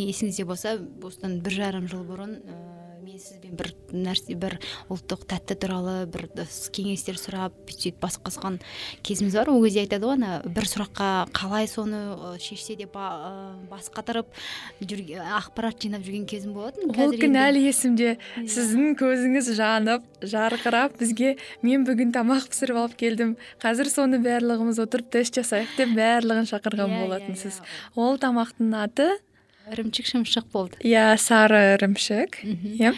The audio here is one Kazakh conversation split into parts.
есіңізде болса осыдан бір жарым жыл бұрын мен сізбен бір нәрсе бір ұлттық тәтті туралы бір кеңестер сұрап сөйтіп бас қосқан кезіміз бар. Ол кезде айтады ғой ана бір сұраққа қалай соны шешсе деп бас қатырып ақпарат жинап жүрген кезім болатын. Ол күн әлі есімде. Иә. сіздің көзіңіз жанып жарқырап бізге мен бүгін тамақ пісіріп алып келдім. Қазір соны барлығымыз отырып тест жасайық деп барлығын шақырған иә, иә, болатынсыз. ол тамақтың аты? Ірімшік шымшық болды. Иә сары ірімшік иә.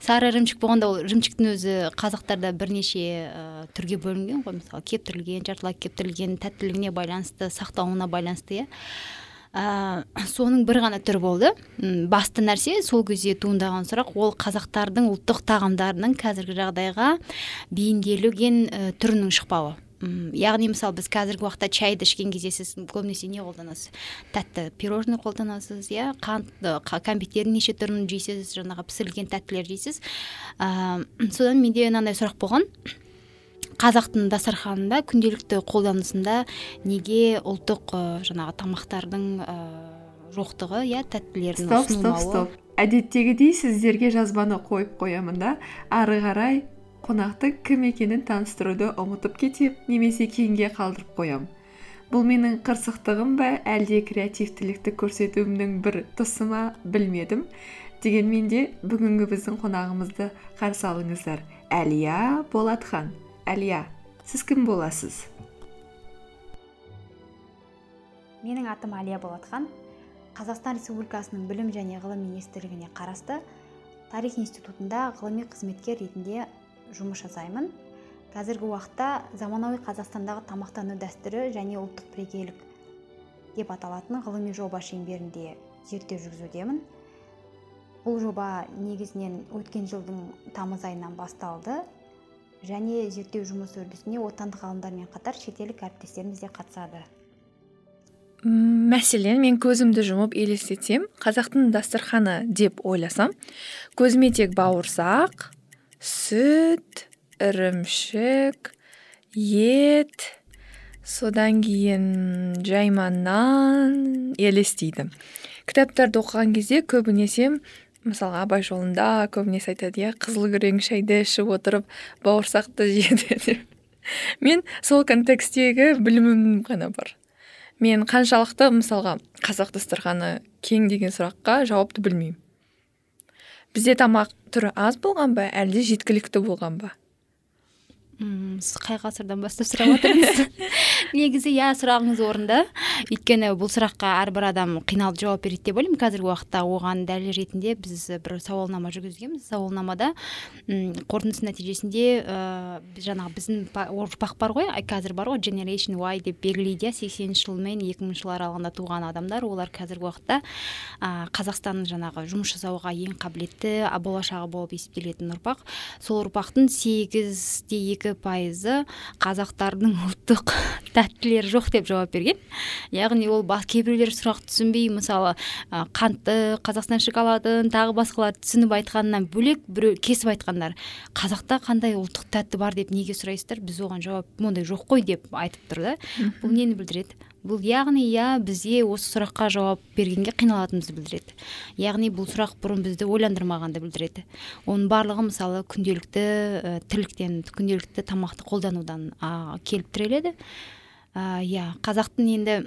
Сары ірімшік болғанда ол ірімшіктің өзі қазақтарда бірнеше ә, түрге бөлінген ғой. Мысалы кептірілген жартылай кептірілген тәттілігіне байланысты сақталуына байланысты иә. Ә, соның бір ғана түрі болды. Басты нәрсе сол кезде туындаған сұрақ. Ол қазақтардың ұлттық тағамдарының қазіргі жағдайға бейімделген ә, түрінің шықпауы. Яғни мысалы біз қазіргі уақытта шайды ішкен кезде сіз көбінесе не қолданасыз? Тәтті пирожный қолданасыз иә? Қант кәмпиттердің неше түрін жейсіз жаңағы пісірілген тәттілер жейсіз. Ыыы содан менде мынандай сұрақ болған. Қазақтың дастарханында күнделікті қолданысында неге ұлттық жаңағы тамақтардың ыыы жоқтығы иә тәттілердің стоп стоп стоп. Әдеттегідей сіздерге жазбаны қойып қоямын да. Ары қарай қонақты кім екенін таныстыруды ұмытып кетем немесе кейінге қалдырып қоямын бұл менің қырсықтығым ба әлде креативтілікті көрсетуімнің бір тұсы ма білмедім. Дегенмен де бүгінгі біздің қонағымызды қарсы алыңыздар. Әлия болатхан әлия сіз кім боласыз? Менің атым әлия болатхан қазақстан республикасының білім және ғылым министрлігіне қарасты тарих институтында ғылыми қызметкер ретінде жұмыс жасаймын. Қазіргі уақытта заманауи қазақстандағы тамақтану дәстүрі және ұлттық бірегейлік деп аталатын ғылыми жоба шеңберінде зерттеу жүргізудемін. Бұл жоба негізінен өткен жылдың тамыз айынан басталды және зерттеу жұмысы үрдісіне отандық ғалымдармен қатар шетелдік әріптестеріміз де қатысады. Мәселен мен көзімді жұмып елестетсем қазақтың дастарханы деп ойласам көзіме тек бауырсақ сүт ірімшік ет содан кейін жайма нан елестейді кітаптарды оқыған кезде көбінесе мысалы абай жолында көбінесе айтады иә қызыл күрең шайды ішіп отырып бауырсақты жеді деп мен сол контексттегі білімім ғана бар мен қаншалықты мысалға қазақ дастарханы кең деген сұраққа жауапты білмеймін бізде тамақ түрі аз болған ба? Әлде жеткілікті болған ба? Мм сіз қай ғасырдан бастап сұрап отырсыз негізі иә сұрағыңыз орынды. Өйткені бұл сұраққа әрбір адам қиналып жауап береді деп ойлаймын. Қазіргі уақытта оған дәлел ретінде біз бір сауалнама жүргізгенбіз. Сауалнамада қорытындысы нәтижесінде ыыы жаңағы біздің ұрпақ бар ғой қазір бар ғой generation y деп белгілейді иә. сексенінші жыл мен екі мыңыншы жыл аралығында туған адамдар. Олар қазіргі уақытта ыыы қазақстанның жаңағы жұмыс жасауға ең қабілетті болашағы болып есептелетін ұрпақ. Сол ұрпақтың сегіз де екі пайызы қазақтардың ұлттық тәттілері жоқ деп жауап берген. Яғни ол кейбіреулер сұрақ түсінбей мысалы қантты қазақстан шоколадын тағы басқаларды түсініп айтқанынан бөлек біреу кесіп айтқандар қазақта қандай ұлттық тәтті бар? деп неге сұрайсыздар? Біз оған жауап ондай жоқ қой деп айтып тұр да. Бұл нені білдіреді? Бұл яғни иә бізде осы сұраққа жауап бергенге қиналатынымызды білдіреді. Яғни бұл сұрақ бұрын бізді ойландырмағанды білдіреді. Оның барлығы мысалы күнделікті ә, тірліктен күнделікті тамақты қолданудан ә, келіп тіреледі. Иә қазақтың енді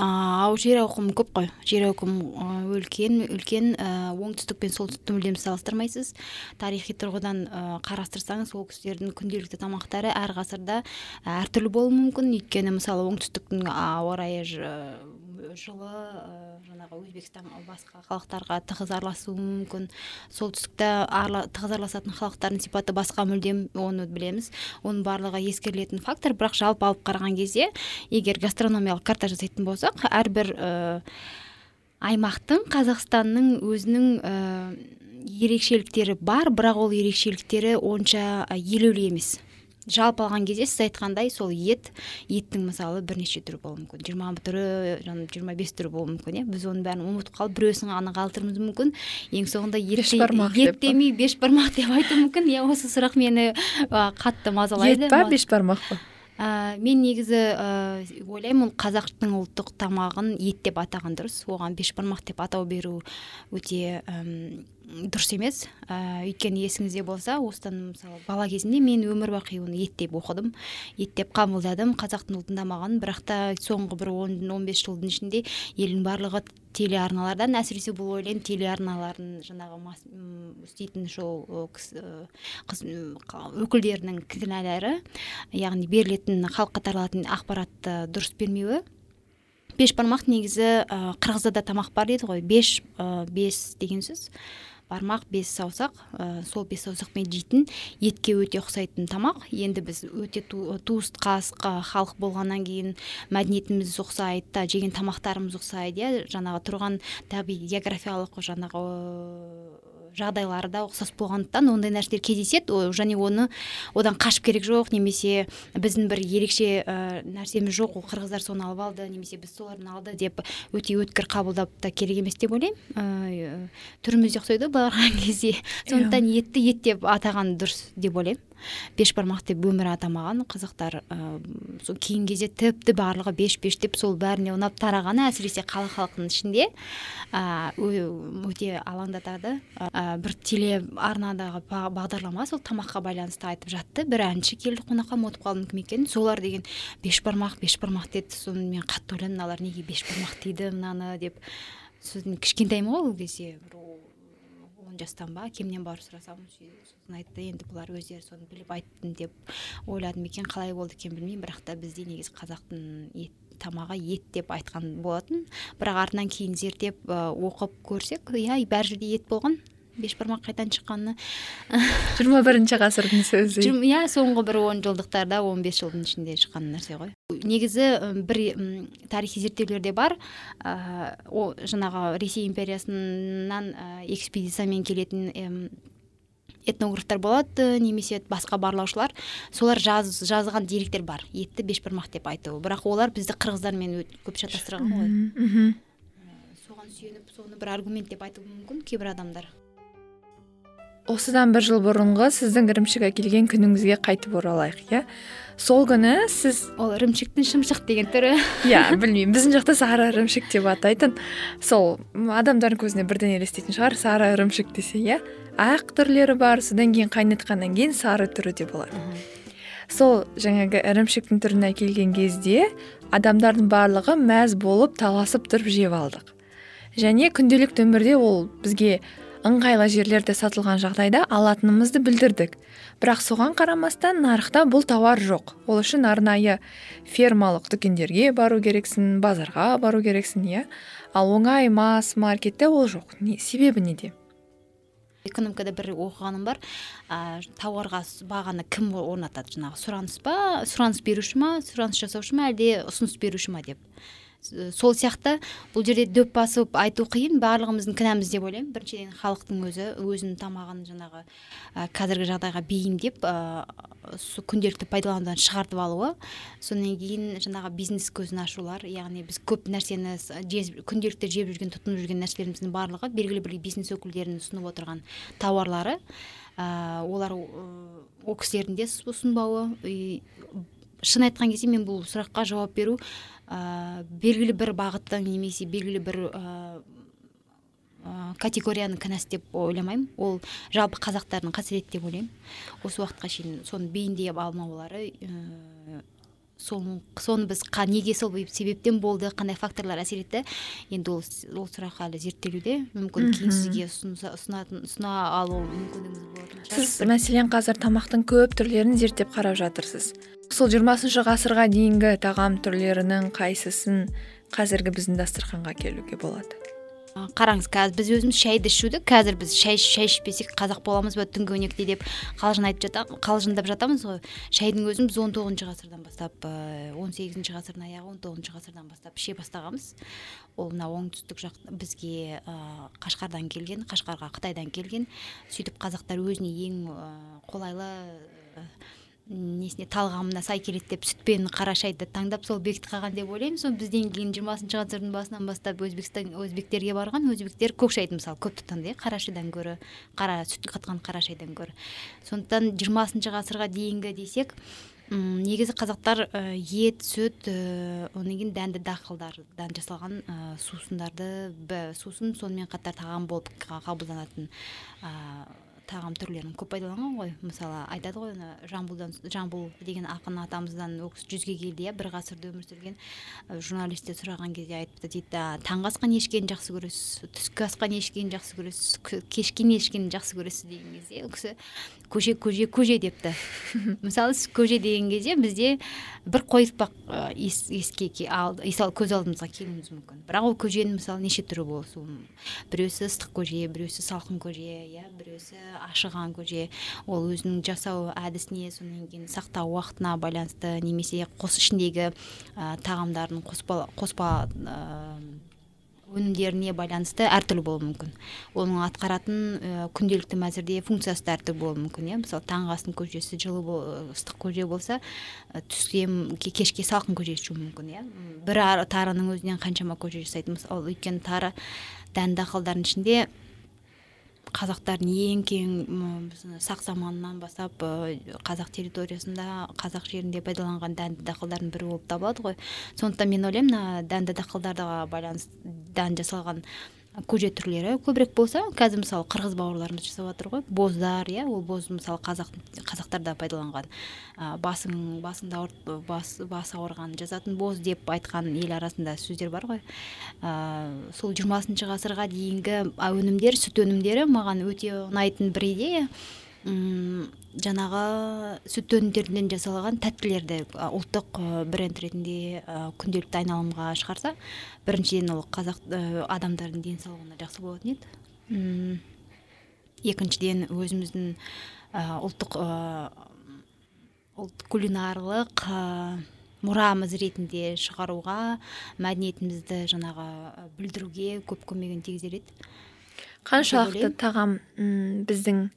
ау жер ауқымы көп қой. Жер ауқымы үлкен үлкен оңтүстік пен солтүстікті мүлдем салыстырмайсыз. Тарихи тұрғыдан қарастырсаңыз ол кісілердің күнделікті тамақтары әр ғасырда әртүрлі болуы мүмкін. Өйткені мысалы оңтүстіктің ауа райы жылы жаңағы өзбекстан басқа халықтарға тығыз араласуы мүмкін солтүстікте тығыз араласатын халықтардың сипаты басқа мүлдем оны білеміз. Оның барлығы ескерілетін фактор. Бірақ жалпы алып қараған кезде егер гастрономиялық карта жасайтын болсақ әрбір ә, аймақтың қазақстанның өзінің ә, ерекшеліктері бар бірақ ол ерекшеліктері онша елеулі емес. Жалпы алған кезде сіз айтқандай сол ет еттің мысалы бірнеше түрі болуы мүмкін. Жиырма түрі жиырма бес түрі болуы мүмкін иә? Біз оның бәрін ұмытып қалып біреусін ғана қалдыруымыз мүмкін. Ең соңында ет, ет демей бешбармақ деп айтуы мүмкін. Иә осы сұрақ мені қатты мазалайды. Ет па бешбармақ па? Ә, мен негізі ә, ойлаймын ол қазақтың ұлттық тамағын ет деп атаған дұрыс. Оған бешбармақ деп атау беру өте дұрыс емес. Ә, өйткені есіңізде болса осыдан мысалы бала кезімде мен өмір бақи оны ет деп оқыдым. Ет деп қабылдадым қазақтың ұлттың тамағын бірақ та соңғы бір он он бес жылдың ішінде елдің барлығы телеарналардан әсіресе бұл ойлаймын телеарналардың жаңағы істейтін шоу қыз өкілдерінің кінәлары яғни берілетін халыққа таралатын ақпаратты дұрыс бермеуі. Бешбармақ негізі ә, қырғызда да тамақ бар дейді ғой. Беш ә, бес деген сөз. Бармақ бес саусақ ә, сол бес саусақпен жейтін етке өте ұқсайтын тамақ. Енді біз өте туыстас халық болғаннан кейін мәдениетіміз ұқсайды да жеген тамақтарымыз ұқсайды иә. Жаңағы тұрған табиғи географиялық жаңағы жағдайлары да ұқсас болғандықтан ондай нәрселер кездеседі және оны одан қашып керек жоқ немесе біздің бір ерекше ә, нәрсеміз жоқ ол қырғыздар соны алып алды немесе біз солардан алды деп өте өткір қабылдап та керек емес деп ойлаймын. Ә, түріміз де ұқсайды ғой барған кезде. Сондықтан иә. етті ет деп атаған дұрыс деп ойлаймын. Бешбармақ деп өмір атамаған қазақтар ыыы сол кейінгі кезде тіпті барлығы беш беш деп сол бәріне ұнап тарағаны әсіресе қала халқының ішінде. Ыыы өте алаңдатады. Ә, бір телеарнадағы бағдарлама сол тамаққа байланысты айтып жатты. Бір әнші келді қонаққа ұмытып қалдым кім екенін. Солар деген бешбармақ бешбармақ деді. Соны мен қатты ойландым мыналар неге бешбармақ дейді мынаны? деп. Сосын кішкентаймын ғой ол кезде он жастан ба? Әкемнен барып сұрасам сосын айтты енді бұлар өздері соны біліп айтты деп ойладым екен. Қалай болды екен білмеймін бірақ та бізде негізі қазақтың ет тамағы ет деп айтқан болатын. Бірақ артынан кейін зерттеп оқып көрсек иә бәр жерде ет болған бешбармақ қайдан шыққаны жиырма бірінші ғасырдың сөзі иә соңғы бір он жылдықтарда он бес жылдың ішінде шыққан нәрсе ғой негізі бір тарихи зерттеулерде бар ә, о жаңағы ресей империясынан экспедициямен келетін этнографтар болады немесе басқа барлаушылар солар жаз, жазған деректер бар етті бешбармақ деп айту бірақ олар бізді қырғыздармен көп шатастырған ғой соған сүйеніп соны бір аргумент деп айтуы мүмкін кейбір адамдар осыдан бір жыл бұрынғы сіздің ірімшік әкелген күніңізге қайтып оралайық иә? Сол күні сіз ол ірімшіктің шымшық деген түрі. Иә білмеймін. Біздің жақта сары ірімшік деп атайтын сол адамдардың көзіне бірден елестейтін шығар сары ірімшік десе иә? Ақ түрлері бар содан кейін қайнатқаннан кейін сары түрі де болады. Сол жаңағы ірімшіктің түрін әкелген кезде адамдардың барлығы мәз болып таласып тұрып жеп алдық. Және күнделікті өмірде ол бізге ыңғайлы жерлерде сатылған жағдайда алатынымызды білдірдік. Бірақ соған қарамастан нарықта бұл тауар жоқ. Ол үшін арнайы фермалық дүкендерге бару керексің базарға бару керексің иә. Ал оңай масс маркетте ол жоқ. Не, себебі неде? Экономикада бір оқығаным бар. Ә, тауарға бағаны кім орнатады? Жаңағы сұраныс па? Сұраныс беруші ма? Сұраныс жасаушы ма? Әлде ұсыныс беруші ма деп? Сол сияқты бұл жерде дөп басып айту қиын. Барлығымыздың кінәміз деп ойлаймын. Біріншіден халықтың өзі өзінің тамағын жаңағы ә, қазіргі жағдайға бейімдеп ә, күнделікті пайдаланудан шығартып алуы. Содан кейін жаңағы бизнес көзін ашулар. Яғни біз көп нәрсені күнделікті жеп жүрген тұтынып жүрген нәрселеріміздің барлығы белгілі бір бизнес өкілдерінің ұсынып отырған тауарлары. Ә, олар ол кісілердің де ұсынбауы. Шын айтқан кезде мен бұл сұраққа жауап беру ә, белгілі бір бағыттың немесе белгілі бір ә, категорияның кінәсі деп ойламаймын. Ол жалпы қазақтардың қасіреті деп ойлаймын. Осы уақытқа шейін соны бейімдей алмаулары ә, соны біз қа, неге сол себептен болды қандай факторлар әсер етті? Енді ол ол сұрақ әлі зерттелуде. Мүмкін кейін сізге ұсынатын ұсына алу мүмкіндігіңіз болатын сіз мәселен қазір тамақтың көп түрлерін зерттеп қарап жатырсыз. Сол жиырмасыншы ғасырға дейінгі тағам түрлерінің қайсысын қазіргі біздің дастарханға келуге болады? Қараңыз қазір біз өзіміз шайды ішуді қазір біз шай шай ішпесек қазақ боламыз ба түнгі он деп қалжың айтып жата қалжыңдап жатамыз ғой. Шайдың өзін біз он тоғызыншы ғасырдан бастап он сегізінші ғасырдың аяғы он тоғызыншы ғасырдан бастап іше бастағанбыз. Ол мына оңтүстік жақ бізге ә, қашқардан келген қашқарға қытайдан келген. Сөйтіп қазақтар өзіне ең ә, қолайлы несіне талғамына сай келеді деп сүт пен қара шайды таңдап сол бекітіп қалған деп ойлаймын. Сол бізден кейін жиырмасыншы ғасырдың басынан бастап өзбекстан өзбектерге барған өзбектер көк шайды мысалы көп тұтынды иә қара шайдан гөрі қара сүт қатқан қара шайдан гөрі. Сондықтан жиырмасыншы ғасырға дейінгі десек негізі қазақтар ә, ет сүт ә, одан кейін дәнді дақылдардан жасалған ә, сусындарды сусын сонымен қатар тағам болып қабылданатын тағам түрлерін көп пайдаланған ғой. Мысалы айтады ғой ана жамбылдан жамбыл деген ақын атамыздан ол кісі жүзге келді иә бір ғасырда өмір сүрген журналистер сұраған кезде айтыпты дейді таңғы асқа не ішкенді жақсы көресіз түскі асқа не ішкенді жақсы көресіз кешке не ішкенді жақсы көресіз деген кезде ол кісі көже көже көже депті. Мысалы сіз көже деген кезде бізде бір қойыртпақ ес, еске көз алдымызға келуіміз мүмкін. Бірақ ол көженің мысалы неше түрі болуы біреусі ыстық көже біреусі салқын көже иә біреусі ашыған көже ол өзінің жасау әдісіне содан кейін сақтау уақытына байланысты немесе қос ішіндегі ә, тағамдардың қоспа қоспа өнімдеріне байланысты әртүрлі болуы мүмкін. Оның атқаратын ә, күнделікті мәзірде функциясы да әртүрлі болуы мүмкін иә. Мысалы таңғы көжесі жылы ыстық көже болса ә, түске кешке салқын көже ішуі мүмкін иә. Бір тарының өзінен қаншама көже жасайды мысалы өйткені тары дәнді дақылдардың ішінде қазақтардың ең кең сақ заманынан бастап қазақ территориясында қазақ жерінде пайдаланған дәнді дақылдардың бірі болып табылады ғой. Сондықтан мен ойлаймын мына дәнді дақылдарға байланысты дән жасалған көже түрлері. Көбірек болса қазір мысалы қырғыз бауырларымыз жасап жатыр ғой. Боздар иә ол боз мысалы қазақ қазақтарда пайдаланған ә, басың басыңды ауырт бас басы ауырған жазатын боз деп айтқан ел арасында сөздер бар ғой. Ә, сол жиырмасыншы ғасырға дейінгі өнімдер сүт өнімдері маған өте ұнайтын бір идея. Жаңағы сүт өнімдерінен жасалған тәттілерді ұлттық бренд ретінде күнделікті айналымға шығарса біріншіден ол қазақ адамдардың денсаулығына жақсы болатын еді. Екіншіден өзіміздің ұлттық ұлт кулинарлық мұрамыз ретінде шығаруға мәдениетімізді жаңағы бүлдіруге көп көмегін тигізер еді. Қаншалықты тағам біздің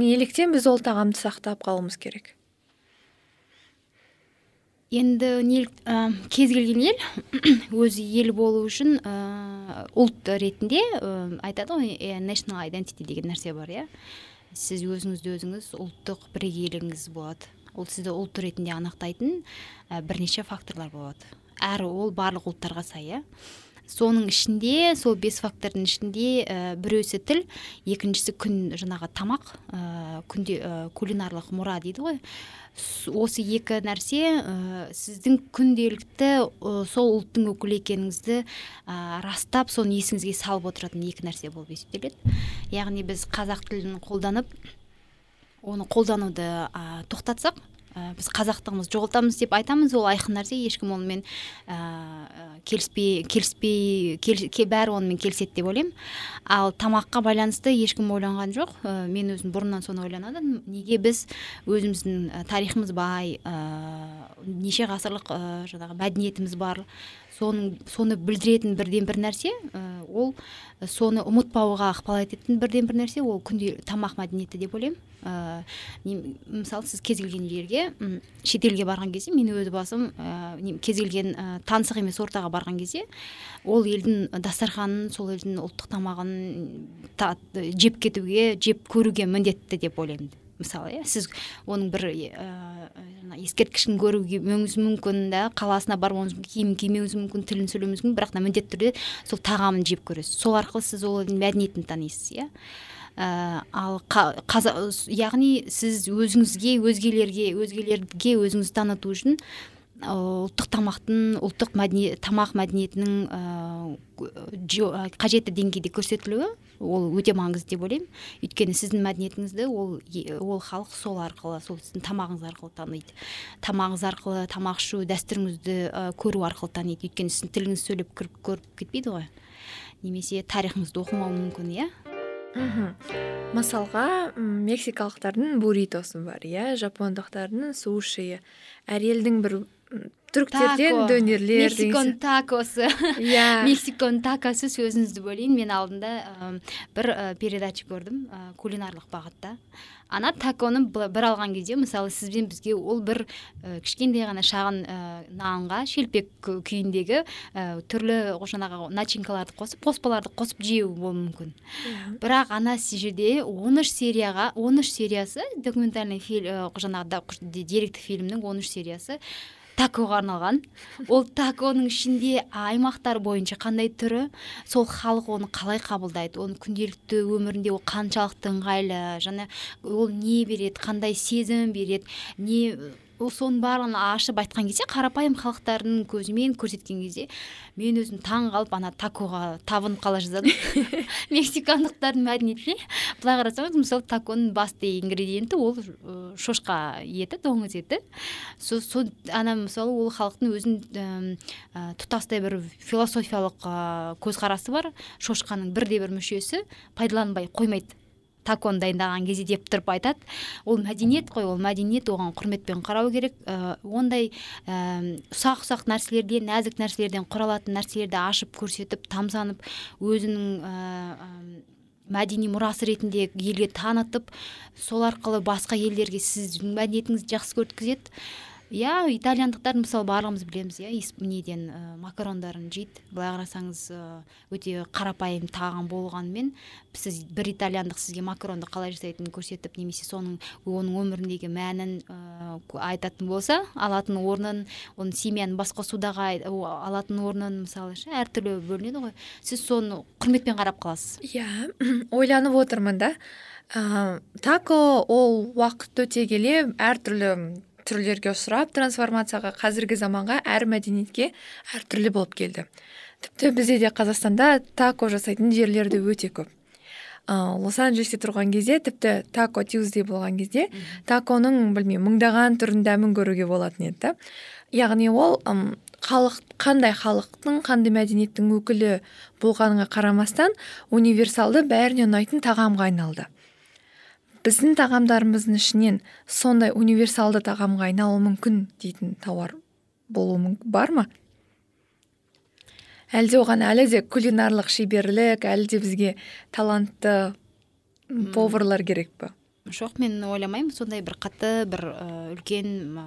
неліктен біз ол тағамды сақтап қалуымыз керек? Енді не ә, кез келген ел өзі ел болу үшін ә, ұлт ретінде ә, айтады ғой national identity деген нәрсе бар иә. Сіз өзіңізді өзіңіз ұлттық бірегейлігіңіз болады. Ол сізді ұлт ретінде анықтайтын ә, бірнеше факторлар болады. Әрі ол барлық ұлттарға сай иә. Соның ішінде сол бес фактордың ішінде ә, біреусі тіл екіншісі күн жаңағы тамақ ә, күнде ә, кулинарлық мұра дейді ғой. Осы екі нәрсе ә, сіздің күнделікті ә, сол ұлттың өкілі екеніңізді ә, растап соны есіңізге салып отыратын екі нәрсе болып есептеледі. Яғни біз қазақ тілін қолданып оны қолдануды ә, тоқтатсақ ә, біз қазақтығымызды жоғалтамыз деп айтамыз. Ол айқын нәрсе ешкім онымен ә, келіспей келіспей кел, бәрі онымен келіседі деп ойлаймын. Ал тамаққа байланысты ешкім ойланған жоқ. Ә, мен өзім бұрыннан соны ойланадым. Неге біз өзіміздің тарихымыз бай ә, неше ғасырлық ә, жаңағы мәдениетіміз бар соның соны білдіретін бірден бір нәрсе ә, ол соны ұмытпауға ықпал ететін бірден бір нәрсе ол күнде тамақ мәдениеті деп ойлаймын. Ә, мысалы сіз кез келген жерге шетелге барған кезде мен өз басым ә, кез келген ә, таңсық емес ортаға барған кезде ол елдің дастарханын сол елдің ұлттық тамағын та, жеп кетуге жеп көруге міндетті деп ойлаймын. Мысалы иә сіз оның бір ә, ескерткішін көруіңіз мүмкін да қаласына баруыңыз мүмкін киімін кимеуіңіз мүмкін тілін сөйлеуіңіз мүмкін бірақ та міндетті түрде сол тағамын жеп көресіз. Сол арқылы сіз ол мәдениетін танисыз иә. Ә, ал яғни сіз өзіңізге өзгелерге өзгелерге өзіңізді таныту үшін ұлттық тамақтың ұлттық мәдениет тамақ мәдениетінің ә, қажетті деңгейде көрсетілуі ол өте маңызды деп ойлаймын. Өйткені сіздің мәдениетіңізді ол ол халық сол арқылы сол сіздің тамағыңыз арқылы таниды. Тамағыңыз арқылы тамақ ішу дәстүріңізді ә, көру арқылы таниды. Өйткені сіздің тіліңізді сөйлеп көріп, көріп кетпейді ғой. Немесе тарихыңызды оқымауы мүмкін иә? Мхм. Мысалға мексикалықтардың буритосы бар иә? Жапондықтардың сушиі әр елдің бір түріктерден дөнерлер мексикон такосы. Иә. Мексикон такосы сөзіңізді бөлейін мен алдында бір передача көрдім кулинарлық бағытта. Ана таконы бір алған кезде мысалы сізбен бізге ол бір ә, кішкентай ғана шағын ә, нанға шелпек күйіндегі ә, түрлі жаңағы начинкаларды қосып қоспаларды қосып жеу болуы мүмкін. Yeah. Иә. бірақ ана жерде он үш серияға он үш сериясы документальный фильм жаңағы деректі фильмнің он үш сериясы такоға арналған. Ол таконың ішінде аймақтар бойынша қандай түрі? Сол халық оны қалай қабылдайды? Оның күнделікті өмірінде ол қаншалықты ыңғайлы және ол не береді қандай сезім береді не ол соның барлығын ашып айтқан кезде қарапайым халықтардың көзімен көрсеткен кезде мен өзім таң қалып ана такоға табынып қала жаздадым. Мексикандықтардың мәдениетіне былай қарасаңыз мысалы таконың басты ингредиенті ол шошқа еті доңыз еті. Со, со ана мысалы ол халықтың өзінің ә, тұтастай бір философиялық ә, көзқарасы бар. Шошқаның бірде бір мүшесі пайдаланбай қоймайды. Таконы дайындаған кезде деп тұрып айтады ол мәдениет қой ол мәдениет оған құрметпен қарау керек. Ә, ондай ә, ұсақ ұсақ нәрселерден нәзік нәрселерден құралатын нәрселерді ашып көрсетіп тамсанып өзінің ә, мәдени мұрасы ретінде елге танытып сол арқылы басқа елдерге сіздің мәдениетіңізді жақсы көрткізеді иә итальяндықтар мысалы барлығымыз білеміз иә неден ә, макарондарын жейді. Былай қарасаңыз өте қарапайым тағам болғанымен сіз бір итальяндық сізге макаронды қалай жасайтынын көрсетіп немесе соның оның өміріндегі мәнін ә, айтатын болса алатын орнын оның семьяның басқа судағы алатын орнын мысалы ше әртүрлі бөлінеді ғой. Сіз соны құрметпен қарап қаласыз. Иә ойланып отырмын да. Ә, тако ол уақыт өте келе әртүрлі түрлерге ұшырап трансформацияға қазіргі заманға әр мәдениетке әртүрлі болып келді. Тіпті бізде де қазақстанда тако жасайтын жерлер де өте көп. Ыыы лос анджелесте тұрған кезде тіпті тако тюздей болған кезде таконың білмеймін мыңдаған түрін дәмін көруге болатын еді. Да яғни ол ым, халық қандай халықтың қандай мәдениеттің өкілі болғанына қарамастан универсалды бәріне ұнайтын тағамға айналды. Біздің тағамдарымыздың ішінен сондай универсалды тағамға айналуы мүмкін дейтін тауар болуы бар ма? Әлде оған әлі де кулинарлық шеберлік әлі де бізге талантты поварлар керек па жоқ мен ойламаймын. Сондай бір қатты бір үлкен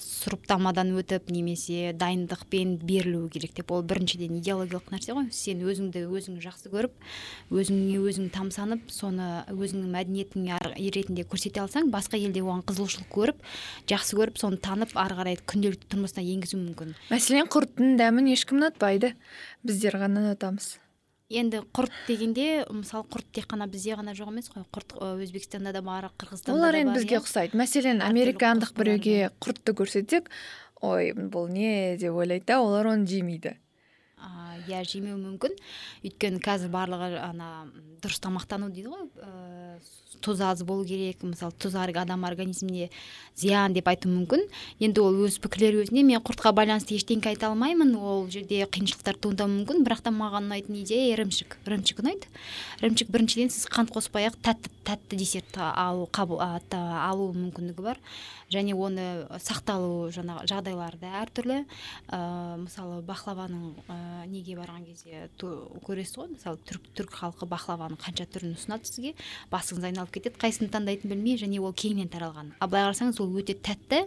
сұрыптамадан өтіп немесе дайындықпен берілуі керек деп ол біріншіден идеологиялық нәрсе ғой. Сен өзіңді өзің жақсы көріп өзіңе өзің тамсанып соны өзіңнің мәдениетің ретінде көрсете алсаң басқа елде оған қызығушылық көріп жақсы көріп соны танып ары қарай күнделікті тұрмысына енгізу мүмкін. Мәселен құрттың дәмін ешкім ұнатпайды. Біздер ғана ұнатамыз. Енді құрт дегенде мысалы құрт тек қана бізде ғана жоқ емес қой. Құрт өзбекстанда да бар қырғызстанда олар енді бізге иә. ұқсайды. Мәселен американдық біреуге құртты көрсетсек ой бұл не деп ойлайды да олар оны жемейді. Иә жемеуі мүмкін. Өйткені қазір барлығы ана дұрыс тамақтану дейді ғой тұз аз болу керек мысалы тұз адам организміне зиян деп айту мүмкін. Енді ол өз пікірлері өзіне мен құртқа байланысты ештеңке айта алмаймын ол жерде қиыншылықтар туындауы мүмкін бірақ та маған ұнайтын идея ірімшік ірімшік ұнайды. Ірімшік біріншіден сіз қант қоспай ақ тәтті тәтті десерт алу қабыл алу мүмкіндігі бар. Және оны сақталу жаңағы жағдайлары да әртүрлі. Ә, мысалы бақлаваның ә, неге барған кезде көресіз ғой мысалы түрік түрік халқы бақлаваның қанша түрін ұсынады сізге басыңыз айналып кетеді қайсысын таңдайтынын білмей және ол кеңінен таралған ал былай қарасаңыз ол өте тәтті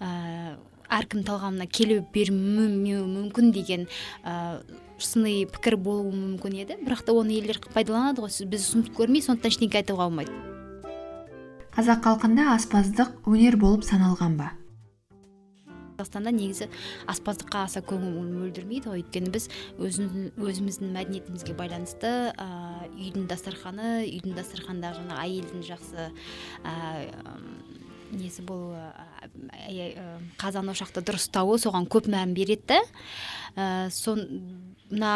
ә, әркім талғамына келе бермеуі мүмкін деген ә, сыни пікір болуы мүмкін еді. Бірақ та оны елдер пайдаланады ғой біз ұсынып көрмей сондықтан ештеңке айтуға болмайды қазақ халқында аспаздық өнер болып саналған ба? Қазақстанда негізі аспаздыққа аса көңіл бөлдірмейді. Ғой өйткені біз өзіміздің мәдениетімізге байланысты ә, үйдің дастарханы үйдің дастарханында жаңағы әйелдің жақсы ә, несі болуы қазан ошақты дұрыс ұстауы соған көп мән береді. Да сон мына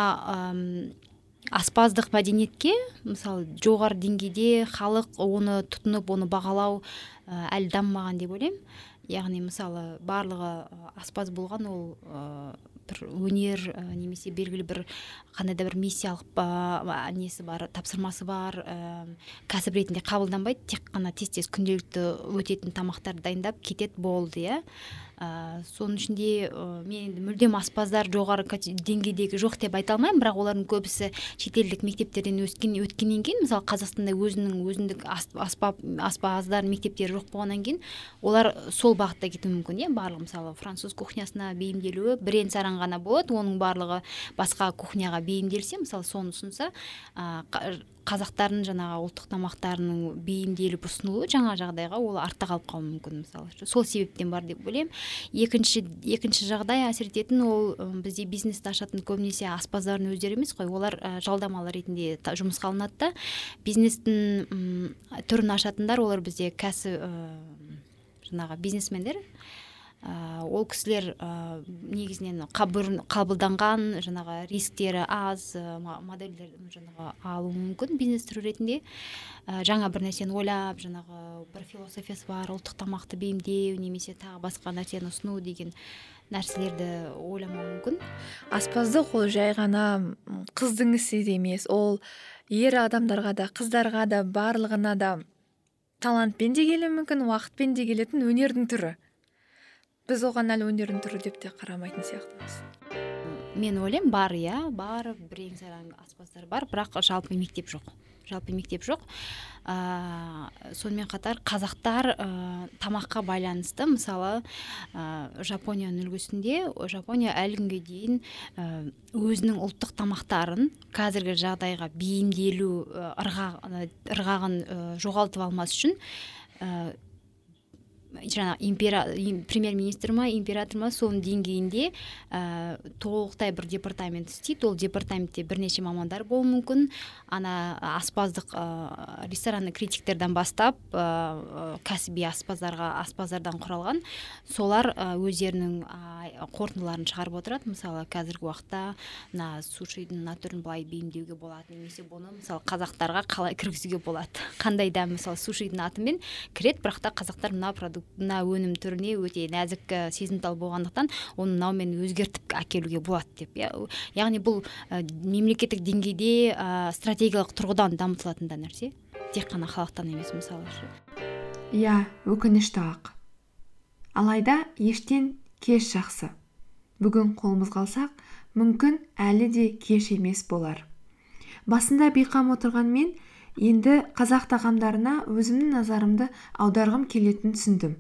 аспаздық мәдениетке мысалы жоғары деңгейде халық оны тұтынып оны бағалау әлі дамымаған деп ойлаймын. Яғни мысалы барлығы аспаз болған ол бір өнер немесе белгілі бір қандай да бір миссиялық несі бар тапсырмасы бар кәсіп ретінде қабылданбайды тек қана тез тез күнделікті өтетін тамақтарды дайындап кетеді болды иә. Ә, соның ішінде ә, мен енді мүлдем аспаздар жоғары деңгейдегі жоқ деп айта алмаймын. Бірақ олардың көбісі шетелдік мектептерден өткен өткеннен кейін мысалы қазақстанда өзінің өзіндік аспап аспаздар мектептері жоқ болғаннан кейін олар сол бағытта кетуі мүмкін иә. Барлығы мысалы француз кухнясына бейімделуі бірен саран ғана болады. Оның барлығы басқа кухняға бейімделсе мысалы соны ұсынса қазақтардың жаңағы ұлттық тамақтарының бейімделіп ұсынылуы жаңа жағдайға ол артта қалып қалуы мүмкін мысалы. Сол себептен бар деп ойлаймын. Екінші екінші жағдай әсер ететін ол бізде бизнесті ашатын көбінесе аспаздардың өздері емес қой. Олар жалдамалы ретінде жұмысқа алынады да. Бизнестің түрін ашатындар олар бізде кәсіп ә, жаңағы бизнесмендер. Ә, ол кісілер ә, негізінен қабылданған жаңағы рисктері аз ә, модельдер жаңағы алуы мүмкін бизнес түрі ретінде. Ә, жаңа бір нәрсені ойлап жаңағы бір философиясы бар ұлттық тамақты бейімдеу немесе тағы басқа нәрсені ұсыну деген нәрселерді ойламауы мүмкін. Аспаздық ол жай ғана қыздың ісі емес. Ол ер адамдарға да қыздарға да барлығына да талантпен де келуі мүмкін уақытпен де келетін өнердің түрі. Біз оған әлі өнердің түрі деп те қарамайтын сияқтымыз. Мен ойлаймын бар иә бар бірең сараң аспаздар бар бірақ жалпы мектеп жоқ жалпы мектеп жоқ. Ә, сонымен қатар қазақтар ә, тамаққа байланысты мысалы ә, жапонияның үлгісінде жапония әлі күнге дейін ә, өзінің ұлттық тамақтарын қазіргі жағдайға бейімделу ырғағын жоғалтып алмас үшін жаңағы импера, премьер министр ма император ма соның деңгейінде ә, толықтай бір департамент істейді. Ол департаментте бірнеше мамандар болуы мүмкін. Ана аспаздық ә, ресторанный критиктерден бастап ә, кәсіби аспаздарға аспаздардан құралған. Солар өздерінің қорытындыларын шығарып отырады. Мысалы қазіргі уақытта мына сушидің мына түрін былай бейімдеуге болады немесе бұны мысалы қазақтарға қалай кіргізуге болады. Қандай да мысалы сушидің атымен кіреді бірақ та қазақтар мына продукт мына өнім түріне өте нәзік сезімтал болғандықтан оны мынаумен өзгертіп әкелуге болады деп иә. Яғни бұл ә, мемлекеттік деңгейде ә, стратегиялық тұрғыдан дамытылатын да нәрсе. Тек қана халықтан емес мысалы иә өкінішті ақ. Алайда ештен кеш жақсы. Бүгін қолымызға алсақ мүмкін әлі де кеш емес болар. Басында бейқам отырған мен енді қазақ тағамдарына өзімнің назарымды аударғым келетінін түсіндім.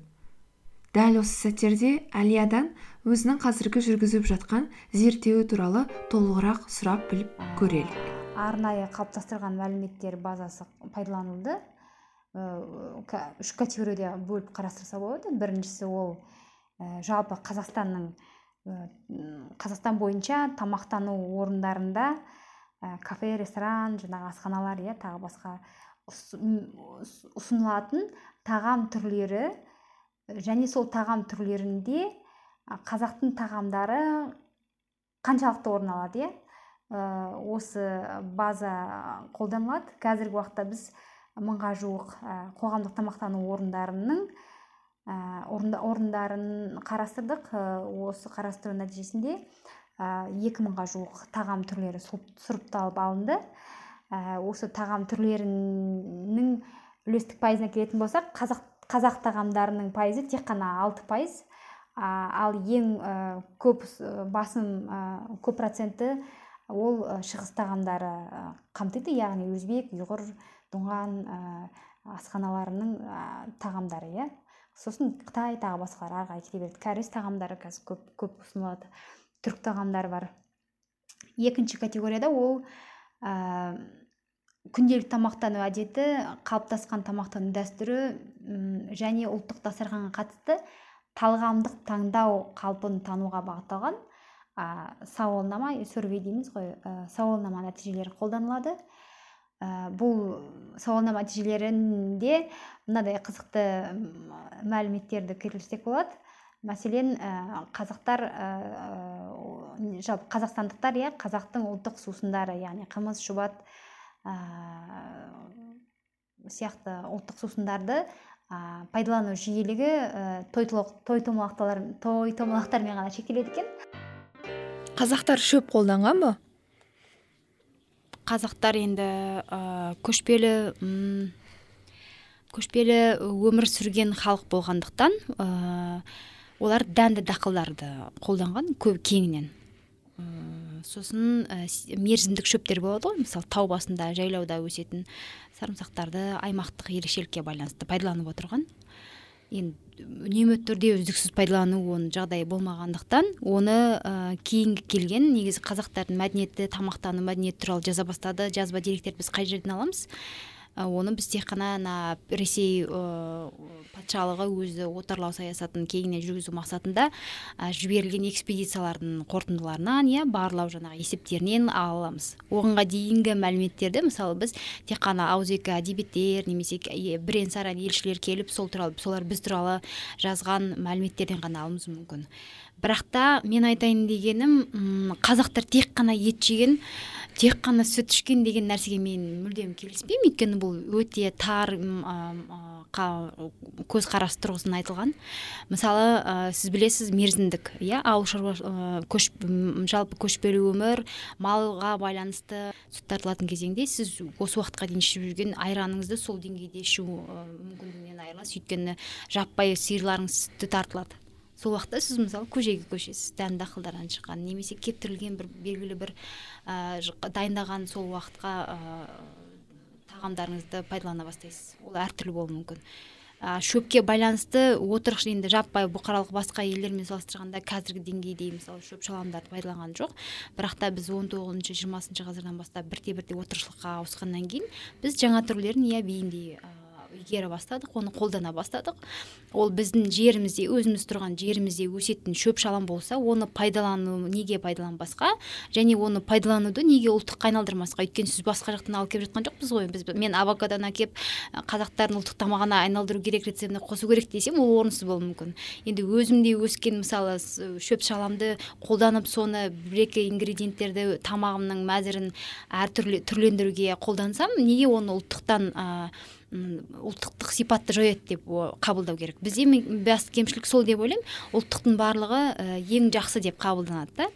Дәл осы сәттерде әлиядан өзінің қазіргі жүргізіп жатқан зерттеуі туралы толығырақ сұрап біліп көрелік. Арнайы қалыптастырған мәліметтер базасы пайдаланылды. Үш категорияда бөліп қарастырса болады. Біріншісі ол жалпы қазақстанның қазақстан бойынша тамақтану орындарында кафе ресторан жаңағы асханалар иә тағы басқа ұсынылатын тағам түрлері. Және сол тағам түрлерінде қазақтың тағамдары қаншалықты орын алады иә? Осы база қолданылады. Қазіргі уақытта біз мыңға жуық қоғамдық тамақтану орындарының орындарын қарастырдық. Осы қарастыру нәтижесінде екі мыңға жуық тағам түрлері сұрыпталып алынды. Ә, осы тағам түрлерінің үлестік пайызына келетін болсақ қазақ, қазақ тағамдарының пайызы тек қана алты пайыз. Ал ең ә, көп басым ә, көп проценті ол шығыс тағамдары қамтиды. Яғни өзбек ұйғыр дұңған асханаларының тағамдары иә. Сосын қытай тағы басқалар ары қарай кете береді. Кәріс тағамдары қазір көп көп ұсынылады. Түрік тағамдары бар. Екінші категорияда ол ә, күнделікті тамақтану әдеті қалыптасқан тамақтану дәстүрі және ұлттық дастарханға қатысты талғамдық таңдау қалпын тануға бағытталған ә, сауалнама сурвей дейміз ғой ә, сауалнама нәтижелері қолданылады. Ә, бұл сауалнама нәтижелерінде мынадай қызықты мәліметтерді келтірсек болады. Мәселен ә, қазақтар ә, жалпы қазақстандықтар иә қазақтың ұлттық сусындары яғни қымыз шұбат ә, сияқты ұлттық сусындарды ә, пайдалану жиілігі ә, той той томалақтармен ғана шектеледі екен. Қазақтар шөп қолданған ба? Қазақтар енді ә, көшпелі көшпелі өмір сүрген халық болғандықтан олар дәнді дақылдарды қолданған көп кеңінен. Сосын ә, мерзімдік шөптер болады ғой. Мысалы тау басында жайлауда өсетін сарымсақтарды аймақтық ерекшелікке байланысты пайдаланып отырған. Енді үнемі түрде үздіксіз пайдалану оның жағдайы болмағандықтан оны ә, кейінгі келген негізі қазақтардың мәдениеті тамақтану мәдениеті туралы жаза бастады. Жазба деректерді біз қай жерден аламыз? Оны біз тек қана ана ресей ә, патшалығы өзі отарлау саясатын кеңінен жүргізу мақсатында ә, жіберілген экспедициялардың қорытындыларынан иә барлау жаңағы есептерінен ала аламыз. Оғанға дейінгі мәліметтерді мысалы біз тек қана ауызекі әдебиеттер немесе бірен саран елшілер келіп сол туралы солар біз туралы жазған мәліметтерден ғана алуымыз мүмкін. Бірақ та мен айтайын дегенім қазақтар тек қана ет жеген тек қана сүт ішкен деген нәрсеге мен мүлдем келіспеймін. Өйткені бұл өте тар көзқарас тұрғысынан айтылған. Мысалы ә, сіз білесіз мерзімдік иә? Ауыл шаруа көш жалпы көшпелі өмір малға байланысты сүт тартылатын кезеңде сіз осы уақытқа дейін ішіп жүрген айраныңызды сол деңгейде ішу мүмкіндігінен айырыласыз. Өйткені жаппай сиырларыңыз сүті тартылады. Сол уақытта сіз мысалы көжеге көшесіз дәнді дақылдардан шыққан немесе кептірілген бір белгілі бір ә, дайындаған сол уақытқа ә, тағамдарыңызды пайдалана бастайсыз. Ол әртүрлі болуы мүмкін. Ә, шөпке байланысты отырықшы енді жаппай бұқаралық басқа елдермен салыстырғанда қазіргі деңгейде мысалы шөп шаламдарды пайдаланған жоқ. Бірақ та біз он тоғызыншы жиырмасыншы ғасырдан бастап бірте бірте отырықшылыққа ауысқаннан кейін біз жаңа түрлерін иә бейімдей игере бастадық оны қолдана бастадық. Ол біздің жерімізде өзіміз тұрған жерімізде өсетін шөп шалам болса оны пайдалану неге пайдаланбасқа? Және оны пайдалануды неге ұлттыққа айналдырмасқа? Өйткені сіз басқа жақтан алып келіп жатқан жоқпыз ғой. Біз мен авокадоны әкеліп қазақтардың ұлттық тамағына айналдыру керек рецептіне қосу керек десем ол орынсыз болуы мүмкін. Енді өзімде өскен мысалы шөп шаламды қолданып соны бір екі ингредиенттерді тамағымның мәзірін әртүрлі түрлендіруге қолдансам неге оны ұлттықтан ұлттықтық сипатты жояды деп қабылдау керек. Бізде басты кемшілік сол деп ойлаймын. Ұлттықтың барлығы ә, ең жақсы деп қабылданады да.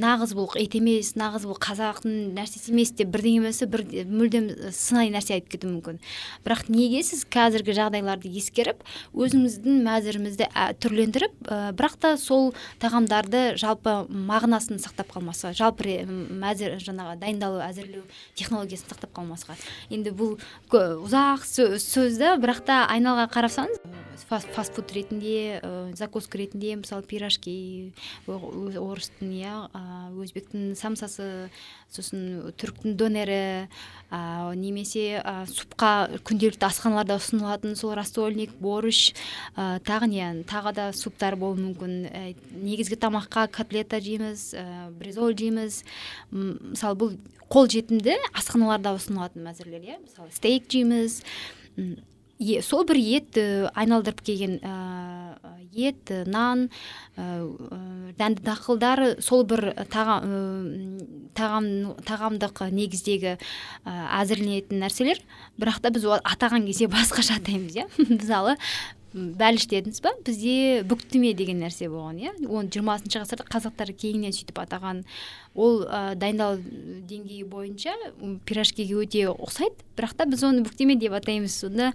Нағыз бұл ет емес нағыз бұл қазақтың нәрсесі емес деп бірдеңе болса бір мүлдем сынай нәрсе айтып кетуі мүмкін. Бірақ неге сіз қазіргі жағдайларды ескеріп өзіңіздің мәзірімізді түрлендіріп ә, бірақ та сол тағамдарды жалпы мағынасын сақтап қалмасқа жалпы мәзір жаңағы дайындалу әзірлеу технологиясын сақтап қалмасқа. Енді бұл ұзақ сөзді бірақ та айналаға қарасаңыз фаст, фуд ретінде ә, закуска ретінде мысалы пирожки орыстың иә өзбектің самсасы сосын түріктің донері ә, немесе ә, супқа күнделікті асханаларда ұсынылатын сол рассольник борщ ә, тағы не тағы да суптар болуы мүмкін. Ә, негізгі тамаққа котлета жейміз ә, бризол жейміз. Мысалы бұл қолжетімді асханаларда ұсынылатын мәзірлер иә. Мысалы стейк жейміз. Е, сол бір ет айналдырып келген ә, ет нан ә, дәнді дақылдар сол бір тағам тағамдық негіздегі ә, әзірленетін нәрселер. Бірақ та біз атаған кезде басқаша атаймыз иә? Мысалы бәліш дедіңіз ба? Бізде бүктіме деген нәрсе болған иә? Оны жиырмасыншы ғасырда қазақтар кеңінен сөйтіп атаған. Ол ә, дайындалу деңгейі бойынша пирожкиге өте ұқсайды. Бірақ та біз оны бүктеме деп атаймыз. Сонда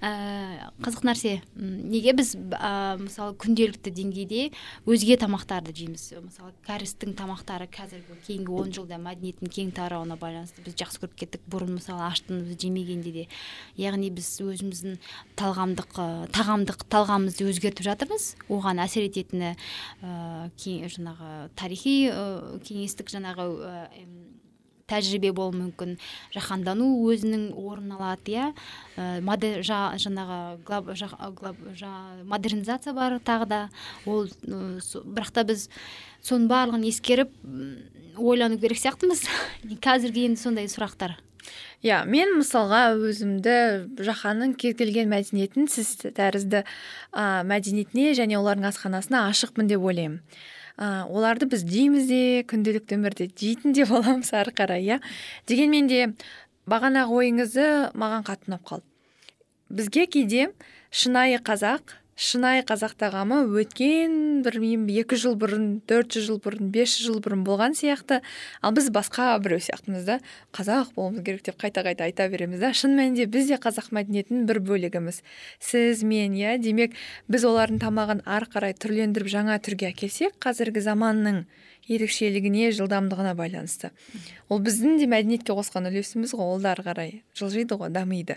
ә, қызық нәрсе. Неге біз ә, мысалы күнделікті деңгейде өзге тамақтарды жейміз? Мысалы кәрістің тамақтары қазіргі кейінгі он жылда мәдениеттің кең тарауына байланысты біз жақсы көріп кеттік. Бұрын мысалы аштынымызды жемегенде де яғни біз өзіміздің талғамдық тағамдық талғамымызды өзгертіп жатырмыз. Оған әсер ететіні ә, жаңағы тарихи ә, кеңестік жаңағы тәжірибе болуы мүмкін. Жаһандану өзінің орнын алады иә. Жаңағы модернизация бар тағы да. Ол бірақ та біз соның барлығын ескеріп ойлану керек сияқтымыз. Қазіргі енді сондай сұрақтар. Иә мен мысалға өзімді жаһанның кез келген мәдениетін сіз тәрізді ә, мәдениетіне және олардың асханасына ашықпын деп ойлаймын. Ә, оларды біз жейміз де күнделікті өмірде жейтін де боламыз ары қарай иә. Дегенмен де бағанағы ойыңызды маған қатты ұнап қалды. Бізге кейде шынайы қазақ шынайы қазақ тағамы өткен бір екі жыл бұрын төрт жүз жыл бұрын бес жыл бұрын болған сияқты. Ал біз басқа біреу сияқтымыз да қазақ болуымыз керек деп қайта қайта айта береміз да шын мәнінде біз де қазақ мәдениетінің бір бөлігіміз. Сіз мен иә демек біз олардың тамағын ары қарай түрлендіріп жаңа түрге әкелсек қазіргі заманның ерекшелігіне жылдамдығына байланысты. Ол біздің де мәдениетке қосқан үлесіміз ғой ол да ары қарай жылжиды ғой дамиды.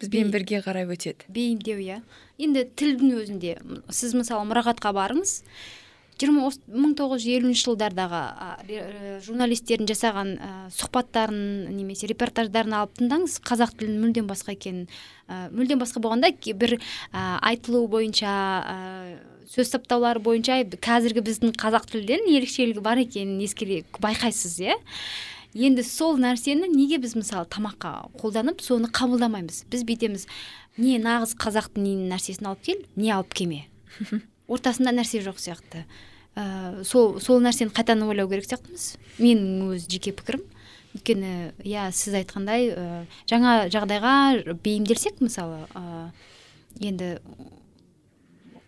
Бізбен бірге қарай өтеді. бейімдеу иә. Енді тілдің өзінде сіз мысалы мұрағатқа барыңыз. Жиырма мың тоғыз жүз елуінші жылдардағы журналистердің жасаған ә, сұхбаттарын немесе репортаждарын алып тыңдаңыз. Қазақ тілінің мүлдем басқа екенін ә, мүлдем басқа болғанда бір ә, айтылу бойынша ә, сөз саптаулары бойынша қазіргі біздің қазақ тілден ерекшелігі бар екенін ескере байқайсыз иә. Енді сол нәрсені неге біз мысалы тамаққа қолданып соны қабылдамаймыз? Біз бүйтеміз не нағыз қазақтың нәрсесін алып кел не алып келме? Ортасында нәрсе жоқ сияқты. Ә, сол сол нәрсені қайтадан ойлау керек сияқтымыз. Менің өз жеке пікірім. Өйткені иә сіз айтқандай ә, жаңа жағдайға бейімделсек мысалы ә, енді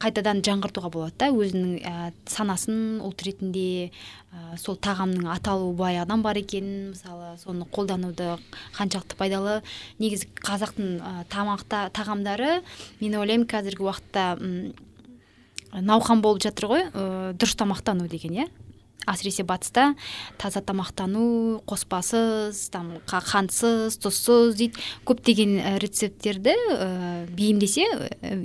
қайтадан жаңғыртуға болады да өзінің ә, санасын ұлт ретінде ә, сол тағамның аталуы баяғыдан бар екенін мысалы соны қолдануды қаншалықты пайдалы. Негізі қазақтың ә, тамақта тағамдары мен ойлаймын қазіргі уақытта науқан болып жатыр ғой ә, дұрыс тамақтану деген иә? Әсіресе батыста таза тамақтану қоспасыз там қантсыз тұзсыз дейді көптеген рецепттерді ә, бейімдесе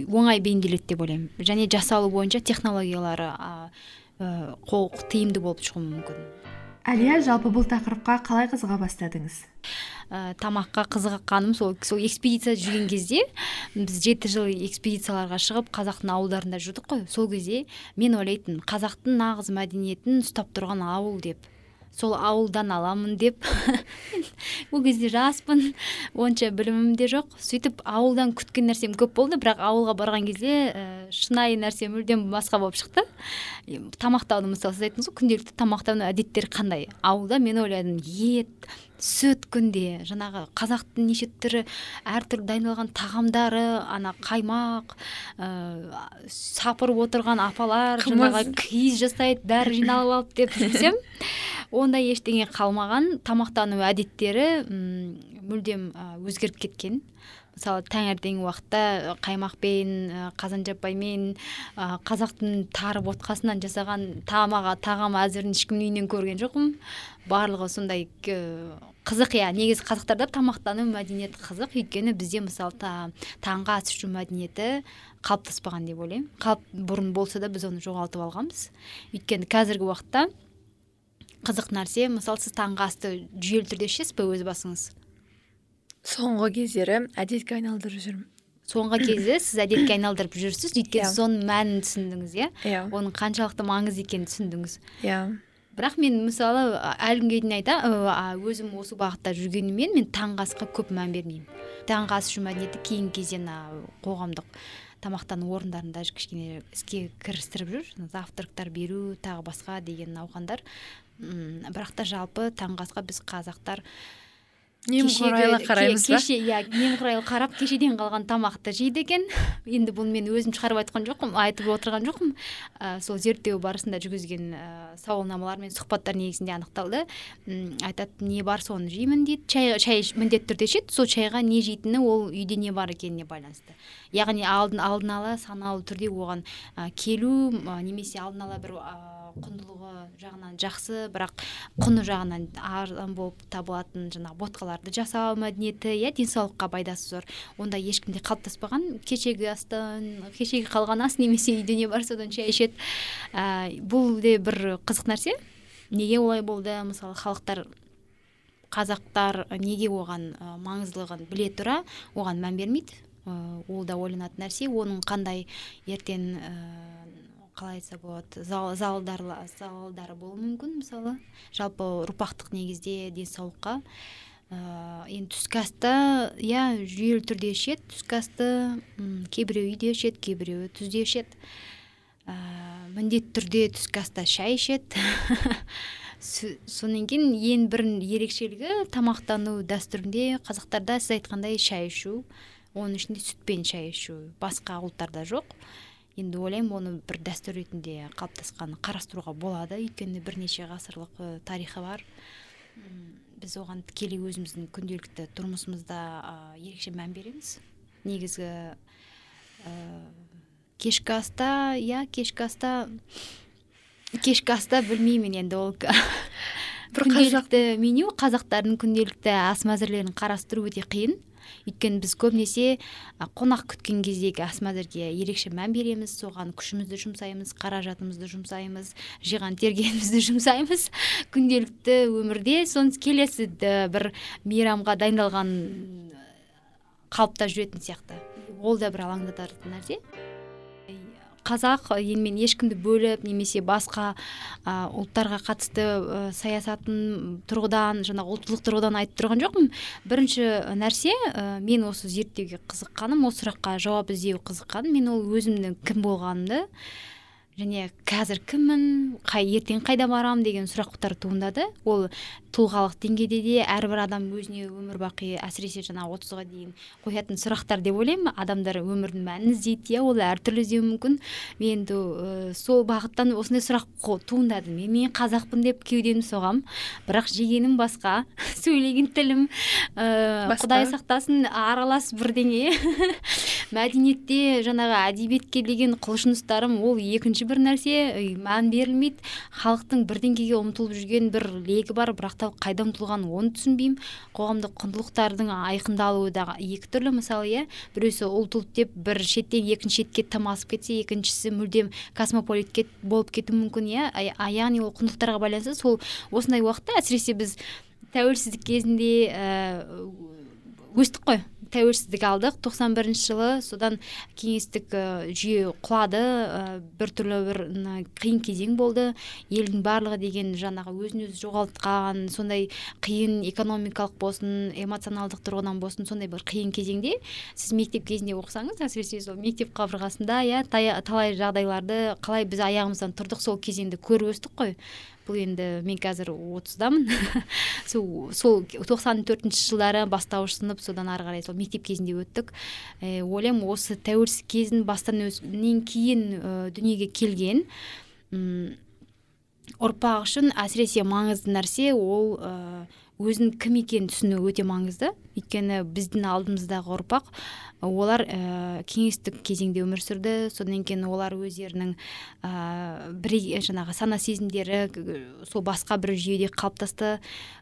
оңай бейімделеді деп ойлаймын. Және жасалу бойынша технологиялары ә, қол тиімді болып шығуы мүмкін. Әлия жалпы бұл тақырыпқа қалай қызыға бастадыңыз? Ә, тамаққа қызыққаным сол сол экспедиция жүрген кезде біз жеті жыл экспедицияларға шығып қазақтың ауылдарында жүрдік қой. Сол кезде мен ойлайтынмын қазақтың нағыз мәдениетін ұстап тұрған ауыл деп. Сол ауылдан аламын деп. Ол кезде жаспын онша білімім де жоқ. Сөйтіп ауылдан күткен нәрсем көп болды бірақ ауылға барған кезде ә, шынайы нәрсе мүлдем басқа болып шықты. Тамақтану мысалы сіз айттыңыз ғой күнделікті тамақтану әдеттері қандай? Ауылда мен ойладым ет сүт күнде жаңағы қазақтың неше түрі әртүрлі дайындалған тағамдары ана қаймақ ә, сапырып отырған апалар жаңағы киіз жасайды бәрі жиналып алып деп жүрсем ондай ештеңе қалмаған. Тамақтану әдеттері мүлдем өзгеріп кеткен. Мысалы таңертеңгі уақытта қаймақпен қазан жаппаймен қазақтың тары ботқасынан жасаған тамаға тағам әзірін ешкімнің үйінен көрген жоқпын. Барлығы сондай қызық иә. Негізі қазақтарда тамақтану мәдениеті қызық. Өйткені бізде мысалы та, таңғы ас ішу мәдениеті қалыптаспаған деп ойлаймын. Қалып бұрын болса да біз оны жоғалтып алғанбыз. Өйткені қазіргі уақытта қызық нәрсе мысалы сіз таңғы асты жүйелі түрде ішесіз бе өз басыңыз? Соңғы кездері әдетке айналдырып жүрмін. Соңғы кезде сіз әдетке айналдырып жүрсіз өйткені yeah. Иә. соның мәнін түсіндіңіз иә? Иә. Оның қаншалықты маңызды екенін түсіндіңіз. Иә. Бірақ мен мысалы әлі күнге дейін айтамын өзім осы бағытта жүргенімен мен таңғы асқа көп мән бермеймін. Таңғы ас ішу мәдениеті кейінгі кезде қоғамдық тамақтану орындарында кішкене іске кірістіріп жүр. Завтрактар беру тағы басқа деген науқандар. Бірақ та жалпы таңғы асқа біз қазақтар немқұрайлы қараймыз ба кеше иә немқұрайлы қарап кешеден қалған тамақты жейді екен. Енді бұны мен өзім шығарып айтқан жоқпын айтып отырған жоқпын. Ә, сол зерттеу барысында жүргізген ә, сауалнамалар мен сұхбаттар негізінде анықталды. М айтады не бар соны жеймін дейді. Шай шай міндетті түрде ішеді. Сол шайға не жейтіні ол үйде не бар екеніне байланысты. Яғни алдын алдын ала саналы түрде оған ә, келу ә, немесе алдын ала бір құндылығы жағынан жақсы бірақ құны жағынан арзан болып табылатын жаңағы ботқаларды жасау мәдениеті иә денсаулыққа пайдасы зор. Онда ешкімде қалыптаспаған кешегі астан кешегі қалған ас немесе үйде не бар содан шай ішеді. Ә, бұл де бір қызық нәрсе. Неге олай болды? Мысалы халықтар қазақтар неге оған ә, маңыздылығын біле тұра оған мән бермейді? ә, ол да ойланатын нәрсе. Оның қандай ертең қалай айтса болады залдары болуы мүмкін мысалы. Жалпы ұрпақтық негізде денсаулыққа. Ә, енді түскі асты иә жүйелі түрде ішеді. Түскі асты кейбіреу үйде ішеді кейбіреуі түзде ішеді. Ә, міндетті түрде түскі аста шай ішеді. Содан кейін ең бір ерекшелігі тамақтану дәстүрінде қазақтарда сіз айтқандай шай ішу. Оның ішінде сүтпен шай ішу басқа ұлттарда жоқ. Енді ойлаймын оны бір дәстүр ретінде қалыптасқанын қарастыруға болады. Өйткені бірнеше ғасырлық тарихы бар. Біз оған тікелей өзіміздің күнделікті тұрмысымызда ерекше мән береміз. Негізгі ә, кешкі аста иә кешкі аста кешкі аста білмеймін енді ол күнделікті меню қазақтардың күнделікті ас мәзірлерін қарастыру өте қиын. Өйткені біз көбінесе қонақ күткен кездегі ас ерекше мән береміз. Соған күшімізді жұмсаймыз қаражатымызды жұмсаймыз жиған тергенімізді жұмсаймыз. Күнделікті өмірде соны келесі бір мейрамға дайындалған қалыпта жүретін сияқты. Ол да бір алаңдататын нәрсе. Қазақ елмен ешкімді бөліп немесе басқа ә, ұлттарға қатысты ә, саясатын тұрғыдан жаңағы ұлттылық тұрғыдан айтып тұрған жоқпын. Бірінші нәрсе ә, мен осы зерттеуге қызыққаным осы сұраққа жауап іздеу қызыққаным мен ол өзімнің кім болғанымды және қазір кіммін қай ертең қайда барамын деген сұрақтар туындады. Ол тұлғалық деңгейде де әрбір адам өзіне өмір бақи әсіресе жаңағы отызға дейін қоятын сұрақтар деп ойлаймын. Адамдар өмірдің мәнін іздейді иә ол әртүрлі іздеуі мүмкін. Мен енді ә, сол бағыттан осындай сұрақ туындады мен мен қазақпын деп кеудемді соғам. Бірақ жегенім басқа. Сөйлеген тілім ә, құдай сақтасын аралас бірдеңе. Мәдениетте жаңағы әдебиетке деген құлшыныстарым ол екінші бір нәрсе. Мән берілмейді. Халықтың бірдеңкеге ұмтылып жүрген бір легі бар бірақ қайда ұмтылғанын оны түсінбеймін. Қоғамдық құндылықтардың айқындалуы да екі түрлі. Мысалы иә біреусі ұлт ұлт деп бір шеттен екінші шетке тым асып кетсе екіншісі мүлдем космополит болып кетуі мүмкін иә. Яғни ол құндылықтарға байланысты сол осындай уақытта әсіресе біз тәуелсіздік кезінде ә, өстік қой. Тәуелсіздік алдық. 91 бірінші жылы содан кеңестік жүйе құлады. Біртүрлі бір қиын кезең болды. Елдің барлығы деген жаңағы өзін өзі жоғалтқан сондай қиын экономикалық болсын эмоционалдық тұрғыдан болсын сондай бір қиын кезеңде сіз мектеп кезінде оқысаңыз әсіресе сол мектеп қабырғасында иә талай жағдайларды қалай біз аяғымыздан тұрдық сол кезеңді көріп өстік қой. Бұл енді мен қазір отыздамын сол сол тоқсан төртінші жылдары бастауыш сынып содан ары қарай сол мектеп кезінде өттік. Ә, ойлаймын осы тәуелсіз кезін бастан өзінен кейін ә, дүниеге келген ұрпақ үшін әсіресе маңызды нәрсе ол өзінің кім екенін түсіну өте маңызды. Өйткені біздің алдымыздағы ұрпақ олар ә, кеңестік кезеңде өмір сүрді. Содан кейін олар өздерінің ә, бір жаңағы сана сезімдері сол басқа бір жүйеде қалыптасты.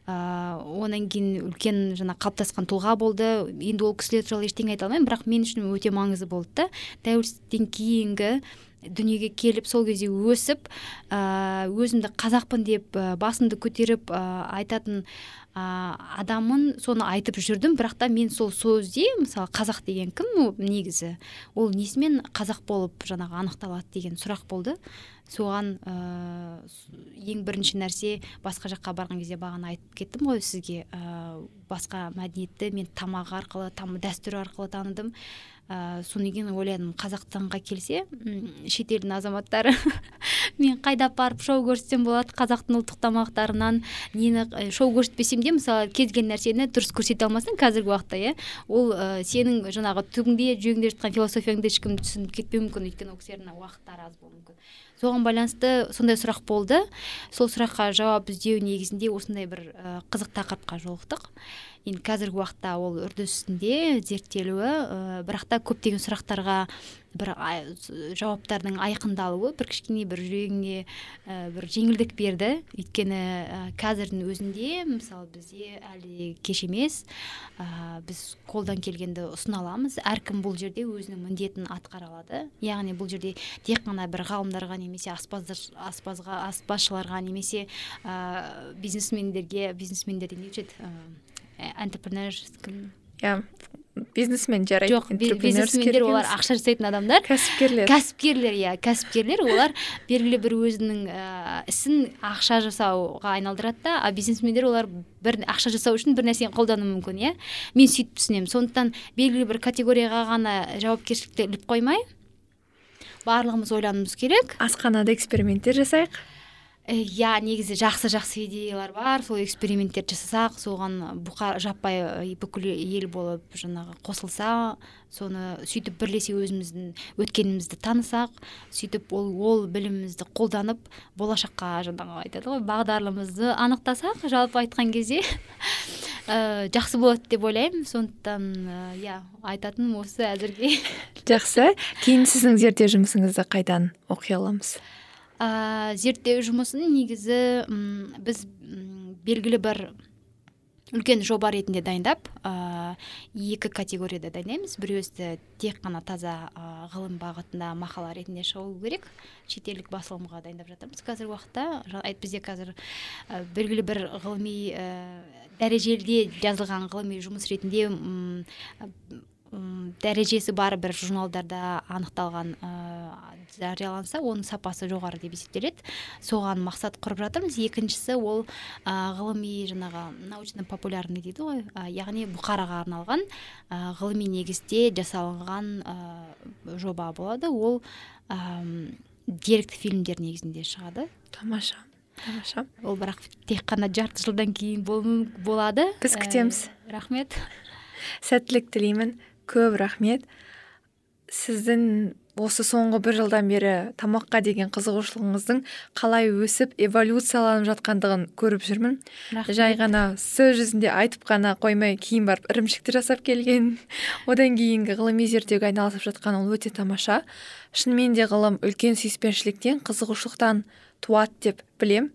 Ә, одан кейін үлкен жаңа қалыптасқан тұлға болды. Енді ол кісілер туралы ештеңе айта алмаймын бірақ мен үшін өте маңызды болды да. Тәуелсіздіктен кейінгі дүниеге келіп сол кезде өсіп өзімді қазақпын деп басымды көтеріп айтатын ә, адамын соны айтып жүрдім бірақ та мен сол сөзде мысалы қазақ деген кім? Негізі ол несімен қазақ болып жаңағы анықталады деген сұрақ болды. Соған ә, ең бірінші нәрсе басқа жаққа барған кезде бағана айтып кеттім ғой сізге ә, басқа мәдениетті мен тамағы арқылы там, дәстүр арқылы таныдым. Ә, содан кейін ойладым қазақстанға келсе шетелдің азаматтары мен қайда барып шоу көрсетсем болады қазақтың ұлттық тамақтарынан нені шоу көрсетпесем де мысалы кез келген нәрсені дұрыс көрсете алмасаң қазіргі уақытта иә. Ол ә, сенің жаңағы түбіңде жүрегіңде жатқан философияңды ешкім түсініп кетпеуі мүмкін. Өйткені ол кісілердің уақыттары аз болуы мүмкін. Соған байланысты сондай сұрақ болды. Сол сұраққа жауап іздеу негізінде осындай бір ә, қызық тақырыпқа жолықтық. Енді қазіргі уақытта ол үрдіс үстінде зерттелуі ә, бірақ та көптеген сұрақтарға бір жауаптардың айқындалуы бір кішкене бір жүрегіңе ә, бір жеңілдік берді. Өйткені ә, қазірдің өзінде мысалы бізде әлі кеш емес ә, біз қолдан келгенді ұсына аламыз. Әркім бұл жерде өзінің міндетін атқара алады. Яғни бұл жерде тек қана бір ғалымдарға немесе аспазға аспазшыларға немесе ә, бизнесмендерге бизнесмендер не entrepreneur кім иә бизнесмен жарайды жоқ бизнесмендер олар ақша жасайтын адамдар. Кәсіпкерлер. Кәсіпкерлер иә кәсіпкерлер олар белгілі бір өзінің ә, ісін ақша жасауға айналдырады да а бизнесмендер олар бір ақша жасау үшін бір нәрсені қолдануы мүмкін иә. Мен сөйтіп түсінемін. Сондықтан белгілі бір категорияға ғана жауапкершілікті іліп қоймай барлығымыз ойлануымыз керек. Асханада эксперименттер жасайық. Иә негізі жақсы жақсы идеялар бар. Сол эксперименттерді жасасақ соған бұқа жаппай бүкіл ел болып жаңағы қосылса соны сөйтіп бірлесе өзіміздің өткенімізді танысақ сөйтіп ол ол білімімізді қолданып болашаққа жаңағы айтады ғой бағдарымызды анықтасақ жалпы айтқан кезде ә, жақсы болады деп ойлаймын. Сондықтан иә айтатыным осы әзірге. Жақсы. Кейін сіздің зерттеу жұмысыңызды қайдан оқи аламыз? Ә, зерттеу жұмысын негізі біз белгілі бір үлкен жоба ретінде дайындап ә, екі категорияда дайындаймыз. Біреусі тек қана таза ә, ғылым бағытында мақала ретінде шығу керек. Шетелдік басылымға дайындап жатырмыз қазіргі уақытта. Бізде қазір ә, белгілі бір ғылыми ә, дәрежеде жазылған ғылыми жұмыс ретінде дәрежесі бар бір журналдарда анықталған ә, жарияланса оның сапасы жоғары деп есептеледі. Соған мақсат құрып жатырмыз. Екіншісі ол ә, ғылыми жаңағы научно популярный дейді ғой. Ә, яғни бұқараға арналған ә, ғылыми негізде жасалынған ә, жоба болады. Ол ә, деректі фильмдер негізінде шығады. Тамаша тамаша. Ол бірақ тек қана жарты жылдан кейін болады. Біз күтеміз. Рахмет. Сәттілік тілеймін. Көп рахмет. Сіздің осы соңғы бір жылдан бері тамаққа деген қызығушылығыңыздың қалай өсіп эволюцияланып жатқандығын көріп жүрмін. Рахмет. жай ғана сөз жүзінде айтып қана қоймай кейін барып ірімшікті жасап келген. Одан кейінгі ғылыми зерттеуге айналысып жатқан ол өте тамаша. Шынымен де ғылым үлкен сүйіспеншіліктен қызығушылықтан туады деп білем.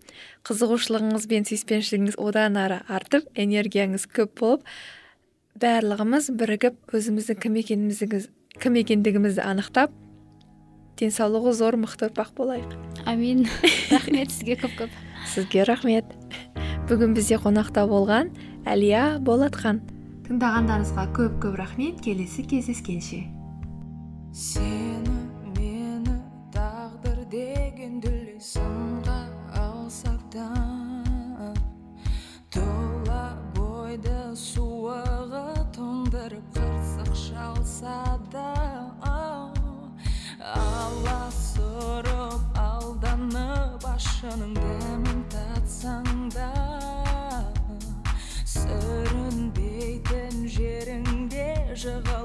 Қызығушылығыңыз бен сүйіспеншілігіңіз одан ары артып энергияңыз көп болып барлығымыз бірігіп өзіміздің кім екенімізді кім екендігімізді анықтап денсаулығы зор мықты ұрпақ болайық. Әмин рахмет сізге көп көп. Сізге рахмет. Бүгін бізде қонақта болған әлия болатхан. Тыңдағандарыңызға көп көп рахмет. Келесі кездескенше. Сен болса да аласұрып алданып ашының дәмін татсаң да сүрінбейтін жеріңде жығы